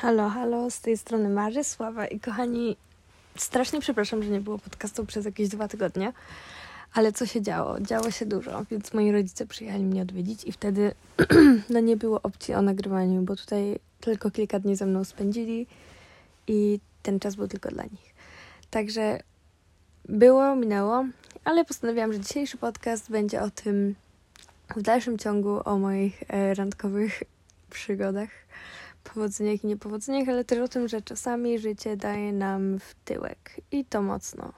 Halo, halo, z tej strony Marzy, Sława i kochani, strasznie przepraszam, że nie było podcastu przez jakieś dwa tygodnie, ale co się działo? Działo się dużo, więc moi rodzice przyjechali mnie odwiedzić i wtedy no nie było opcji o nagrywaniu, bo tutaj tylko kilka dni ze mną spędzili i ten czas był tylko dla nich. Także było, minęło, ale postanowiłam, że dzisiejszy podcast będzie o tym w dalszym ciągu o moich e, randkowych przygodach powodzeniach i niepowodzeniach, ale też o tym, że czasami życie daje nam w tyłek i to mocno.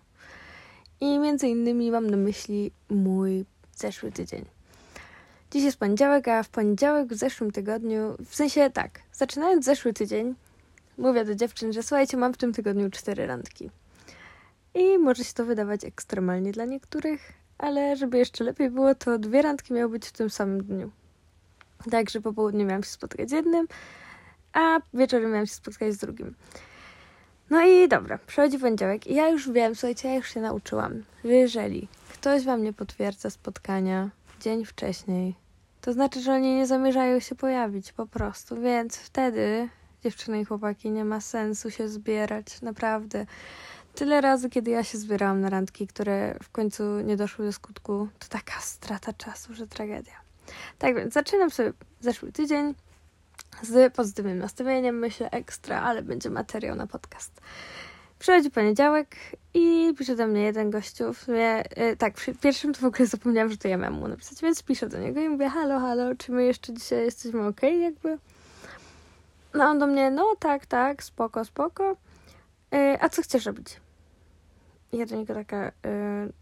I między innymi mam na myśli mój zeszły tydzień. Dziś jest poniedziałek, a w poniedziałek w zeszłym tygodniu, w sensie tak, zaczynając zeszły tydzień, mówię do dziewczyn, że słuchajcie, mam w tym tygodniu cztery randki. I może się to wydawać ekstremalnie dla niektórych, ale żeby jeszcze lepiej było, to dwie randki miały być w tym samym dniu. Także po południu miałam się spotkać z jednym, a wieczorem miałam się spotkać z drugim. No i dobra, przychodzi poniedziałek i ja już wiem, słuchajcie, ja już się nauczyłam, że jeżeli ktoś wam nie potwierdza spotkania dzień wcześniej, to znaczy, że oni nie zamierzają się pojawić po prostu, więc wtedy, dziewczyny i chłopaki, nie ma sensu się zbierać, naprawdę. Tyle razy, kiedy ja się zbierałam na randki, które w końcu nie doszły do skutku, to taka strata czasu, że tragedia. Tak więc zaczynam sobie zeszły tydzień, z pozytywnym nastawieniem, myślę ekstra, ale będzie materiał na podcast. Przychodzi poniedziałek i pisze do mnie jeden gościu. W sumie, yy, tak, przy pierwszym to w ogóle zapomniałam, że to ja miałam mu napisać, więc piszę do niego i mówię, halo, halo, czy my jeszcze dzisiaj jesteśmy ok, jakby? No on do mnie, no tak, tak, spoko, spoko. Yy, a co chcesz robić? Ja do niego taka, yy,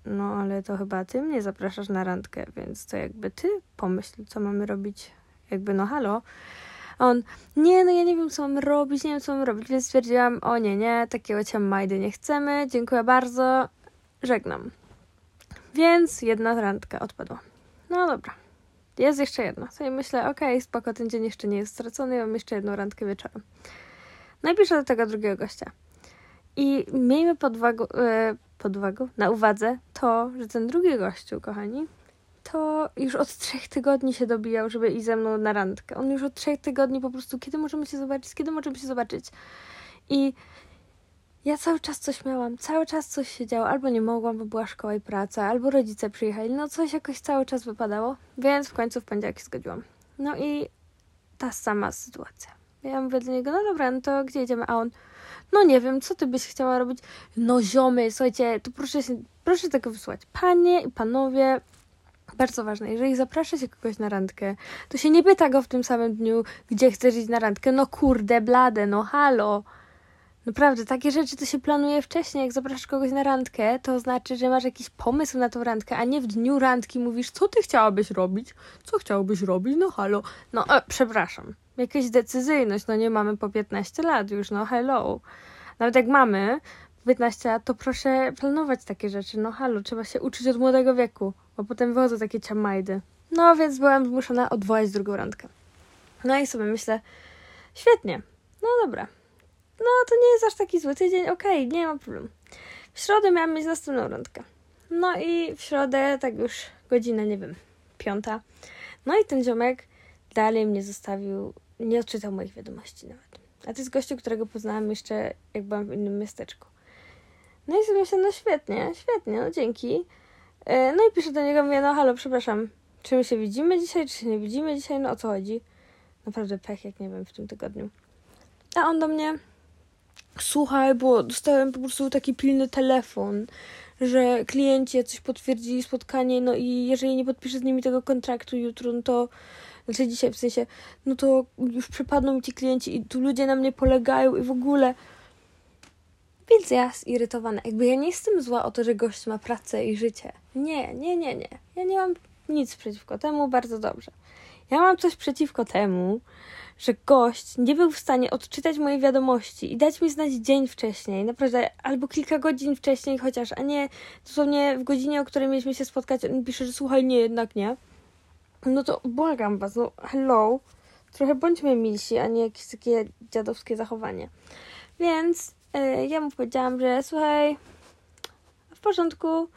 no ale to chyba ty mnie zapraszasz na randkę, więc to jakby ty pomyśl, co mamy robić. Jakby, no halo on, nie, no ja nie wiem, co mam robić, nie wiem, co mam robić, więc stwierdziłam, o nie, nie, takiego ciamajdy nie chcemy, dziękuję bardzo, żegnam. Więc jedna randka odpadła. No dobra. Jest jeszcze jedna. Sobie myślę, okej, okay, spoko, ten dzień jeszcze nie jest stracony, mam jeszcze jedną randkę wieczorem. No i piszę do tego drugiego gościa. I miejmy pod, uwagą, yy, na uwadze to, że ten drugi gościu, kochani, to już od trzech tygodni się dobijał, żeby iść ze mną na randkę. On już od trzech tygodni po prostu, kiedy możemy się zobaczyć, kiedy możemy się zobaczyć. I ja cały czas coś miałam, cały czas coś się działo. Albo nie mogłam, bo była szkoła i praca, albo rodzice przyjechali. No coś jakoś cały czas wypadało, więc w końcu w poniedziałek zgodziłam. No i ta sama sytuacja. Ja mówię do niego, no dobra, no to gdzie idziemy? A on, no nie wiem, co ty byś chciała robić? No ziomy, słuchajcie, to proszę się, proszę tego wysłać. Panie i panowie, bardzo ważne, jeżeli zaprasza się kogoś na randkę, to się nie pyta go w tym samym dniu, gdzie chcesz iść na randkę. No kurde, blade, no halo. Naprawdę, takie rzeczy to się planuje wcześniej. Jak zapraszasz kogoś na randkę, to znaczy, że masz jakiś pomysł na tą randkę, a nie w dniu randki mówisz, co ty chciałabyś robić? Co chciałabyś robić? No halo. No, e, przepraszam. Jakaś decyzyjność, no nie mamy po 15 lat już, no hello. Nawet jak mamy 15 lat, to proszę planować takie rzeczy. No halo, trzeba się uczyć od młodego wieku bo potem wychodzą takie ciamajdy. No więc byłam zmuszona odwołać drugą randkę. No i sobie myślę, świetnie, no dobra. No to nie jest aż taki zły tydzień, okej, okay, nie ma problemu. W środę miałam mieć następną randkę. No i w środę, tak już godzina, nie wiem, piąta. No i ten ziomek dalej mnie zostawił, nie odczytał moich wiadomości nawet. A to jest gościu, którego poznałam jeszcze, jak byłam w innym miasteczku. No i sobie myślę, no świetnie, świetnie, no dzięki. E, no i piszę do niego, mówię, no halo, przepraszam, czy my się widzimy dzisiaj, czy się nie widzimy dzisiaj, no o co chodzi? Naprawdę pech, jak nie wiem, w tym tygodniu. A on do mnie, słuchaj, bo dostałem po prostu taki pilny telefon, że klienci coś potwierdzili spotkanie, no i jeżeli nie podpiszę z nimi tego kontraktu jutro, no to znaczy dzisiaj w sensie, no to już przepadną mi ci klienci i tu ludzie na mnie polegają i w ogóle. Więc ja zirytowana. Jakby ja nie jestem zła o to, że gość ma pracę i życie. Nie, nie, nie, nie. Ja nie mam nic przeciwko temu, bardzo dobrze. Ja mam coś przeciwko temu, że gość nie był w stanie odczytać mojej wiadomości i dać mi znać dzień wcześniej, naprawdę, albo kilka godzin wcześniej chociaż, a nie dosłownie w godzinie, o której mieliśmy się spotkać, on pisze, że słuchaj, nie, jednak nie. No to błagam was, no hello, trochę bądźmy milsi, a nie jakieś takie dziadowskie zachowanie. Więc ja mu powiedziałam, że słuchaj, w porządku,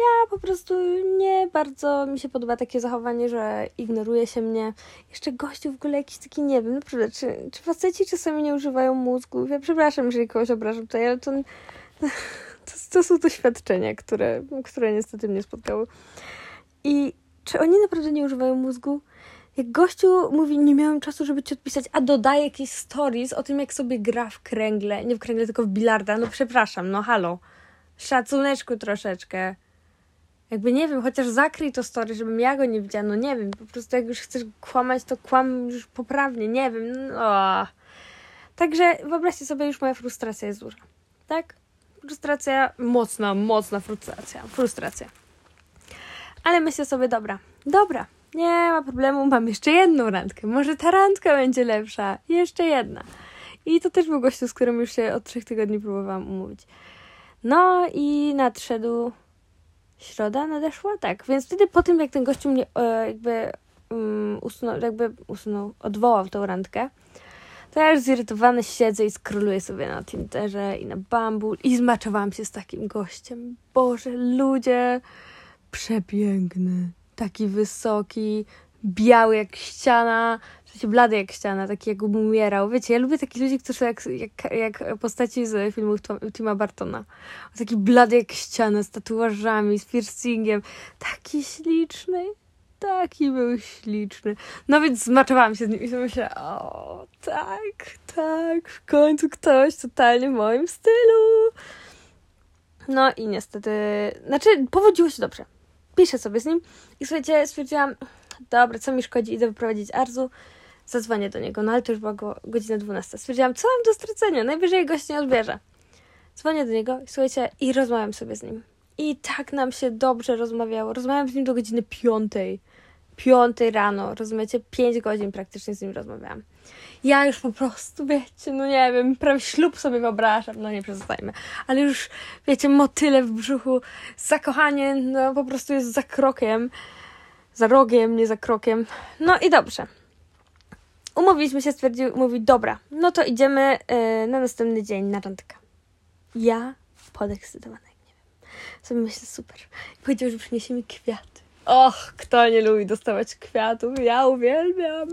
Ja po prostu nie bardzo mi się podoba takie zachowanie, że ignoruje się mnie. Jeszcze gościu w ogóle jakiś taki, nie wiem, naprawdę, czy, czy faceci czasami nie używają mózgu? Ja przepraszam, jeżeli kogoś obrażam tutaj, ale to, to, to są doświadczenia, które, które niestety mnie spotkały. I czy oni naprawdę nie używają mózgu? Jak gościu mówi, nie miałem czasu, żeby ci odpisać, a dodaje jakieś stories o tym, jak sobie gra w kręgle, nie w kręgle, tylko w bilarda, no przepraszam, no halo. Szacuneczku troszeczkę. Jakby nie wiem, chociaż zakryj to story, żebym ja go nie widziała, no nie wiem, po prostu jak już chcesz kłamać, to kłam już poprawnie, nie wiem, no. Także wyobraźcie sobie, już moja frustracja jest duża, tak? Frustracja, mocna, mocna frustracja, frustracja. Ale myślę sobie, dobra, dobra, nie ma problemu, mam jeszcze jedną randkę. Może ta randka będzie lepsza. Jeszcze jedna. I to też był gościu, z którym już się od trzech tygodni próbowałam umówić. No i nadszedł środa, nadeszła, tak. Więc wtedy po tym, jak ten gościu mnie e, jakby um, usunął, jakby usunął, odwołał tą randkę, to ja już zirytowany siedzę i skroluję sobie na Tinderze i na Bumble i zmaczowałam się z takim gościem. Boże, ludzie, przepiękny taki wysoki, biały jak ściana, w sensie blady jak ściana, taki jak umierał. Wiecie, ja lubię takich ludzi, którzy są jak, jak, jak postaci z filmów Tima Bartona. Taki blady jak ściana, z tatuażami, z piercingiem. Taki śliczny, taki był śliczny. No więc zmaczowałam się z nim i sobie myślę, o tak, tak, w końcu ktoś totalnie w moim stylu. No i niestety, znaczy powodziło się dobrze piszę sobie z nim i słuchajcie, stwierdziłam, dobra, co mi szkodzi, idę wyprowadzić Arzu, zadzwonię do niego, no ale to już była go, godzina 12. Stwierdziłam, co mam do stracenia, najwyżej gość nie odbierze. Dzwonię do niego, słuchajcie, i rozmawiam sobie z nim. I tak nam się dobrze rozmawiało. Rozmawiałam z nim do godziny piątej. Piątej rano, rozumiecie? Pięć godzin praktycznie z nim rozmawiałam ja już po prostu, wiecie, no nie wiem, prawie ślub sobie wyobrażam, no nie przestajmy, ale już, wiecie, motyle w brzuchu, zakochanie, no po prostu jest za krokiem, za rogiem, nie za krokiem. No i dobrze. Umówiliśmy się, stwierdził, mówi, dobra, no to idziemy yy, na następny dzień na randkę. Ja podekscytowana, nie wiem. Sobie myślę, super. Powiedział, że przyniesie mi kwiaty. Och, kto nie lubi dostawać kwiatów? Ja uwielbiam.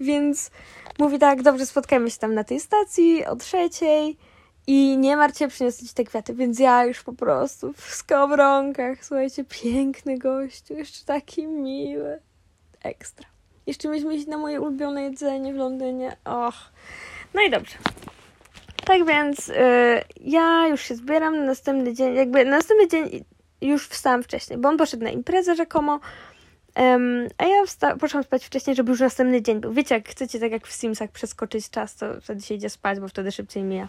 Więc mówi tak, dobrze, spotkajmy się tam na tej stacji o trzeciej i nie martw przyniosę ci te kwiaty, więc ja już po prostu w skowronkach, słuchajcie, piękny gościu, jeszcze taki miły, ekstra. Jeszcze mieliśmy iść na moje ulubione jedzenie w Londynie, och. No i dobrze. Tak więc yy, ja już się zbieram na następny dzień, jakby na następny dzień już wstałam wcześniej, bo on poszedł na imprezę rzekomo, Um, a ja wsta- poszłam spać wcześniej, żeby już następny dzień był. Wiecie, jak chcecie tak jak w Simsach przeskoczyć czas, to wtedy się idzie spać, bo wtedy szybciej mija.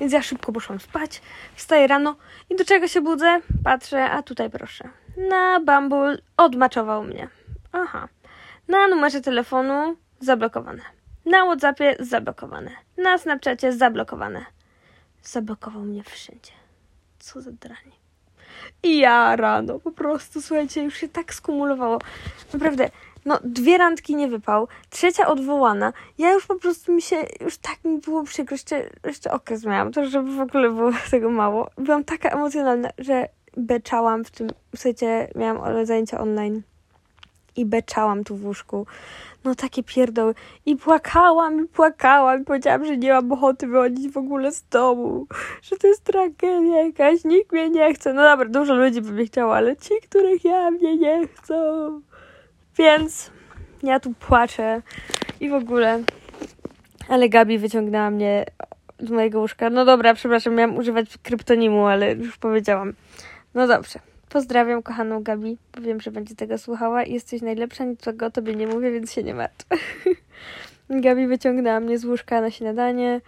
Więc ja szybko poszłam spać, wstaję rano i do czego się budzę? Patrzę, a tutaj proszę. Na Bumble odmaczował mnie. Aha. Na numerze telefonu zablokowane. Na Whatsappie zablokowane. Na Snapchacie zablokowane. Zablokował mnie wszędzie. Co za dranie. I ja rano, po prostu, słuchajcie, już się tak skumulowało. Naprawdę, no dwie randki nie wypał, trzecia odwołana. Ja już po prostu mi się, już tak mi było przykro, jeszcze, jeszcze okres miałam, to żeby w ogóle było tego mało. Byłam taka emocjonalna, że beczałam w tym, słuchajcie, miałam zajęcia online i beczałam tu w łóżku no takie pierdoły. I płakałam, i płakałam, i powiedziałam, że nie mam ochoty wychodzić w ogóle z domu, że to jest tragedia jakaś, nikt mnie nie chce. No dobra, dużo ludzi by mnie chciało, ale ci, których ja mnie nie chcą. Więc ja tu płaczę i w ogóle. Ale Gabi wyciągnęła mnie z mojego łóżka. No dobra, przepraszam, miałam używać kryptonimu, ale już powiedziałam. No dobrze. Pozdrawiam kochaną Gabi, bo wiem, że będzie tego słuchała jesteś najlepsza, niczego o tobie nie mówię, więc się nie martw. Gabi wyciągnęła mnie z łóżka na śniadanie.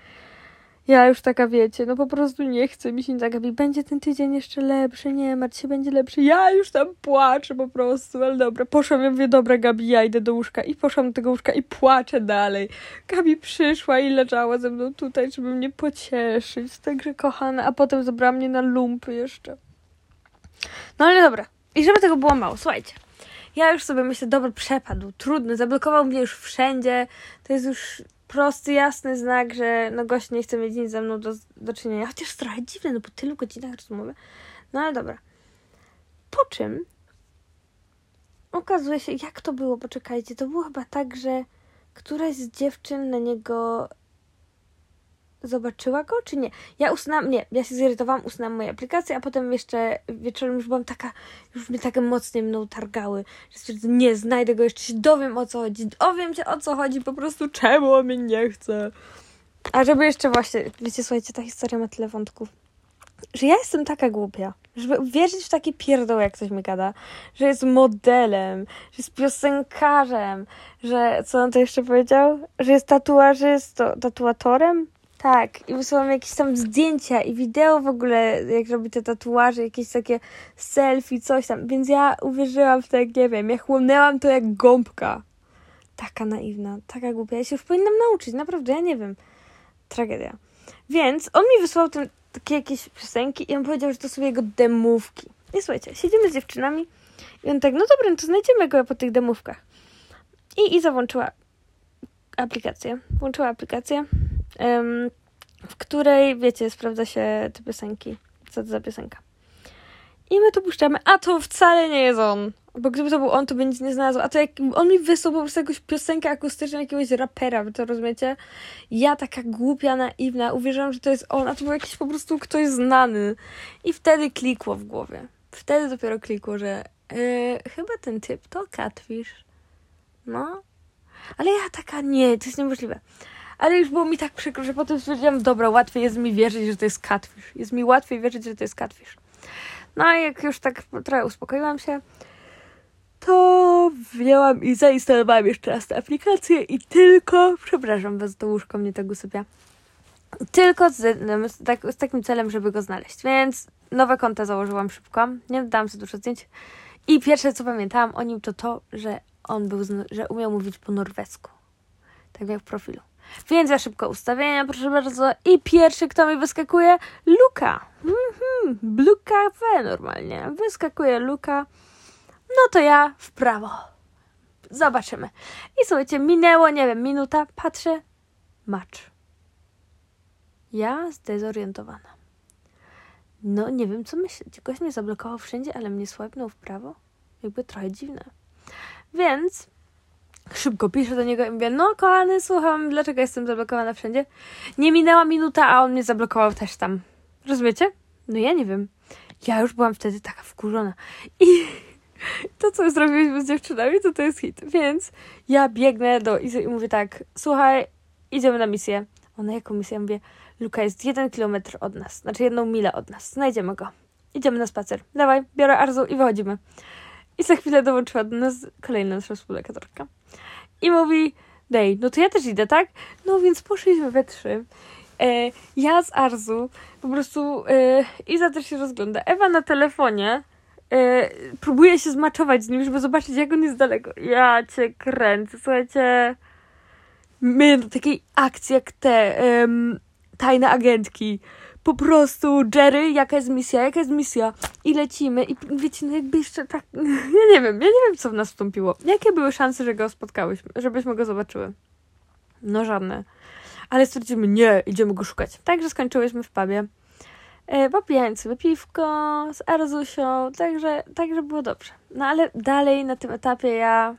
Ja już taka wiecie, no po prostu nie chcę mi się nic. Gabi, będzie ten tydzień jeszcze lepszy, nie martw się, będzie lepszy. Ja już tam płaczę po prostu, ale dobra. Poszłam, ja mówię, dobra Gabi, ja idę do łóżka. I poszłam do tego łóżka i płaczę dalej. Gabi przyszła i leżała ze mną tutaj, żeby mnie pocieszyć. Także kochana, a potem zabrała mnie na lumpy jeszcze. No ale dobra. I żeby tego było mało, słuchajcie. Ja już sobie myślę, dobra, przepadł, trudny, zablokował mnie już wszędzie. To jest już prosty, jasny znak, że no gość nie chce mieć nic ze mną do, do czynienia. Chociaż trochę dziwne, no po tylu godzinach rozmowy. No ale dobra. Po czym okazuje się, jak to było, poczekajcie, to było chyba tak, że któraś z dziewczyn na niego zobaczyła go, czy nie? Ja usunęłam, nie, ja się zirytowałam, usunęłam moje aplikacje, a potem jeszcze wieczorem już byłam taka, już mnie takie mocniej mną targały, że stwierdzam, nie, znajdę go, jeszcze się dowiem o co chodzi, dowiem się o co chodzi, po prostu czemu on mnie nie chce. A żeby jeszcze właśnie, wiecie, słuchajcie, ta historia ma tyle wątków, że ja jestem taka głupia, żeby wierzyć w takie pierdoły, jak ktoś mi gada, że jest modelem, że jest piosenkarzem, że, co on to jeszcze powiedział? Że jest tatuażystą, tatuatorem? Tak, i wysłałam jakieś tam zdjęcia i wideo w ogóle, jak robi te tatuaże, jakieś takie selfie, coś tam. Więc ja uwierzyłam w to, jak nie wiem, ja chłonęłam to jak gąbka. Taka naiwna, taka głupia. Ja się już powinnam nauczyć, naprawdę, ja nie wiem. Tragedia. Więc on mi wysłał ten, takie jakieś piosenki i on powiedział, że to są jego demówki. I słuchajcie, siedzimy z dziewczynami i on tak, no dobra, no to znajdziemy go po tych demówkach. I Iza włączyła aplikację. Włączyła aplikację w której, wiecie, sprawdza się te piosenki. Co to za piosenka. I my to puszczamy, a to wcale nie jest on. Bo gdyby to był on, to by nic nie znalazł. A to jak on mi wysłał po prostu jakąś piosenkę akustyczną jakiegoś rapera, wy to rozumiecie? Ja taka głupia, naiwna, uwierzyłam, że to jest on, a to był jakiś po prostu ktoś znany. I wtedy klikło w głowie. Wtedy dopiero klikło, że yy, chyba ten typ to Catfish. No. Ale ja taka, nie, to jest niemożliwe. Ale już było mi tak przykro, że potem stwierdziłam, dobra, łatwiej jest mi wierzyć, że to jest catfish. Jest mi łatwiej wierzyć, że to jest catfish. No a jak już tak trochę uspokoiłam się, to wzięłam i zainstalowałam jeszcze raz tę aplikację i tylko, przepraszam was, to łóżko mnie tak usypia, tylko z, z, tak, z takim celem, żeby go znaleźć. Więc nowe konto założyłam szybko, nie dodałam sobie dużo zdjęć i pierwsze co pamiętałam o nim to to, że on był, że umiał mówić po norwesku. Tak jak w profilu. Więc ja szybko ustawienia, proszę bardzo. I pierwszy, kto mi wyskakuje? Luka. Mhm, Blue Cafe normalnie. Wyskakuje Luka. No to ja w prawo. Zobaczymy. I słuchajcie, minęło, nie wiem, minuta. Patrzę. Match. Ja zdezorientowana. No, nie wiem, co myśleć. Ktoś mnie zablokował wszędzie, ale mnie swipnął w prawo. Jakby trochę dziwne. Więc Szybko piszę do niego i mówię, no kochany, słucham, dlaczego jestem zablokowana wszędzie? Nie minęła minuta, a on mnie zablokował też tam. Rozumiecie? No ja nie wiem. Ja już byłam wtedy taka wkurzona. I to, co zrobiliśmy z dziewczynami, to to jest hit. Więc ja biegnę do Izy i mówię tak, słuchaj, idziemy na misję. Ona jaką misję? Ja mówię, Luka jest jeden kilometr od nas, znaczy jedną milę od nas. Znajdziemy go. Idziemy na spacer. Dawaj, biorę Arzu i wychodzimy. I za chwilę dołączyła do nas kolejna nasza współlokatorka. I mówi, dej, no to ja też idę, tak? No więc poszliśmy we trzy. E, ja z Arzu, po prostu e, Iza też się rozgląda. Ewa na telefonie e, próbuje się zmaczować z nim, żeby zobaczyć, jak on jest daleko. Ja cię kręcę, słuchajcie. My do takiej akcji jak te um, tajne agentki po prostu Jerry, jaka jest misja, jaka jest misja i lecimy i wiecie, no jakby jeszcze tak, ja nie wiem, ja nie wiem, co w nas wstąpiło. Jakie były szanse, że go spotkałyśmy, żebyśmy go zobaczyły? No żadne. Ale stwierdzimy, nie, idziemy go szukać. Także skończyłyśmy w pubie. E, popijając sobie piwko z Arzusią, także, także było dobrze. No ale dalej na tym etapie ja,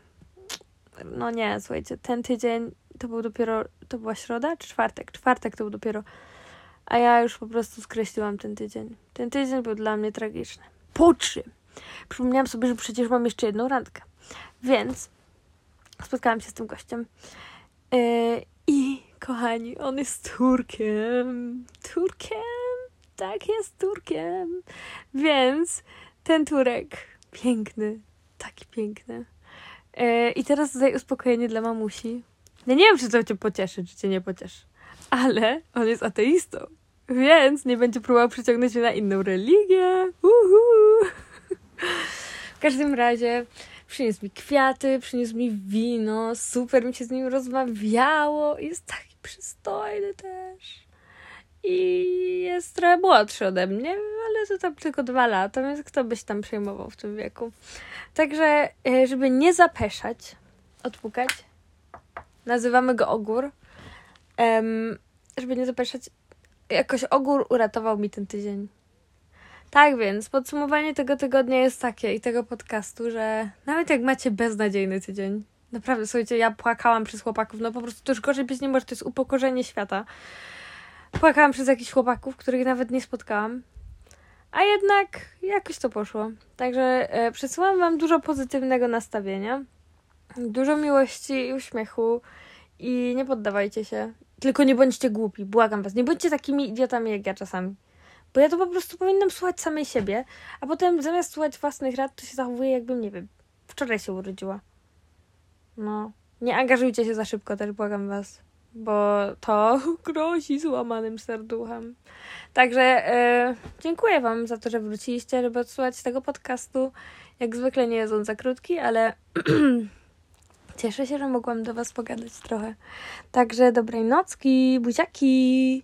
no nie, słuchajcie, ten tydzień to był dopiero, to była środa czy czwartek? Czwartek to był dopiero a ja już po prostu skreśliłam ten tydzień. Ten tydzień był dla mnie tragiczny. Po czym przypomniałam sobie, że przecież mam jeszcze jedną randkę. Więc spotkałam się z tym gościem. Yy, I kochani, on jest Turkiem. Turkiem? Tak, jest Turkiem. Więc ten Turek, piękny, taki piękny. Yy, I teraz tutaj uspokojenie dla mamusi. Ja nie wiem, czy to cię pocieszy, czy cię nie pocieszy ale on jest ateistą, więc nie będzie próbował przyciągnąć mnie na inną religię. Uhu. W każdym razie przyniósł mi kwiaty, przyniósł mi wino, super mi się z nim rozmawiało, jest taki przystojny też. I jest trochę młodszy ode mnie, ale to tam tylko dwa lata, więc kto byś tam przejmował w tym wieku. Także, e, żeby nie zapeszać, odpukać, nazywamy go Ogór um, żeby nie zapeszać, jakoś ogór uratował mi ten tydzień. Tak więc, podsumowanie tego tygodnia jest takie i tego podcastu, że nawet jak macie beznadziejny tydzień, naprawdę, słuchajcie, ja płakałam przez chłopaków, no po prostu to już gorzej być nie może, to jest upokorzenie świata. Płakałam przez jakichś chłopaków, których nawet nie spotkałam, a jednak jakoś to poszło. Także e, przesyłam Wam dużo pozytywnego nastawienia, dużo miłości i uśmiechu i nie poddawajcie się. Tylko nie bądźcie głupi, błagam Was. Nie bądźcie takimi idiotami jak ja czasami. Bo ja to po prostu powinnam słuchać samej siebie, a potem zamiast słuchać własnych rad, to się zachowuję jakbym, nie wiem, wczoraj się urodziła. No. Nie angażujcie się za szybko też, błagam Was. Bo to grozi złamanym serduchem. Także e, dziękuję Wam za to, że wróciliście, żeby odsłuchać tego podcastu. Jak zwykle nie jest on za krótki, ale cieszę się, że mogłam do Was pogadać trochę. Także dobrej nocki, buziaki!